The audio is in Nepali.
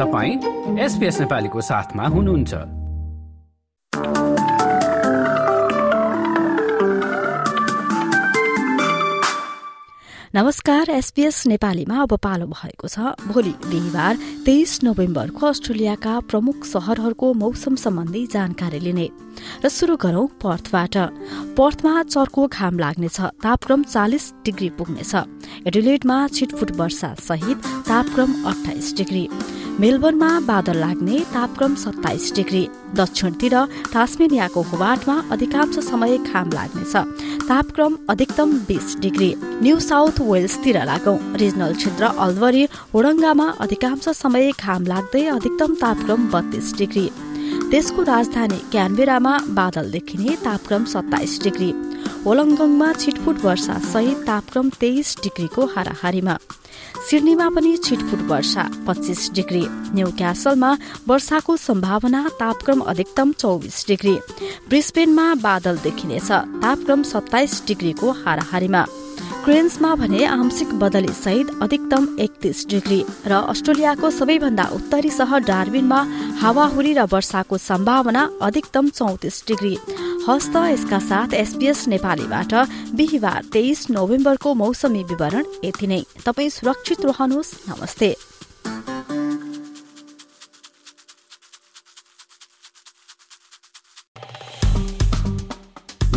तपाईँ एसपिएस नेपालीको साथमा हुनुहुन्छ। नमस्कार एसपीएस नेपालीमा अब पालो भएको छ। भोलि बिहिबार तेइस नोभेम्बरको अस्ट्रेलियाका प्रमुख शहरहरूको मौसम सम्बन्धी जानकारी लिने। र शुरू गरौं पर्थबाट। पर्थमा चर्को घाम लाग्नेछ तापक्रम चालिस डिग्री पुग्नेछ। एडिलेडमा छिटफुट वर्षा सहित तापक्रम अठाइस डिग्री। मेलबर्नमा बादल लाग्ने तापक्रम सत्ताइस डिग्री। दक्षिणतिर टास्मेनियाको हुवाटमा अधिकांश समय घाम लाग्नेछ। तापक्रम अधिकतम बीस डिग्री। न्यू साउथ वेल्सतिर लागौं। रिजनल क्षेत्र अल्वरी होडङ्गामा अधिकांश समय घाम लाग्दै अधिकतम तापक्रम बत्तीस डिग्री। देशको राजधानी क्यानबेरामा बादल देखिने तापक्रम सत्ताइस डिग्री। होलङ्गङमा छिटफुट वर्षा सहित तापक्रम तेइस डिग्रीको हाराहारीमा। सिडनीमा पनि छिटफुट वर्षा पच्चिस डिग्री। न्यू क्यासलमा वर्षाको सम्भावना तापक्रम अधिकतम चौबिस डिग्री। ब्रिस्बेनमा बादल देखिनेछ तापक्रम सत्ताइस डिग्रीको हाराहारीमा। क्रेन्समा भने आंशिक बदली सहित अधिकतम एकतिस डिग्री र अस्ट्रेलियाको सबैभन्दा उत्तरी सहर डार्बिनमा हावाहुरी र वर्षाको सम्भावना अधिकतम चौतिस डिग्री। हस्त यसका साथ एसपीएस नेपालीबाट बिहिबार तेइस नोभेम्बरको मौसमी विवरण यति नै। तपाईँ सुरक्षित रहनुहोस्। नमस्ते।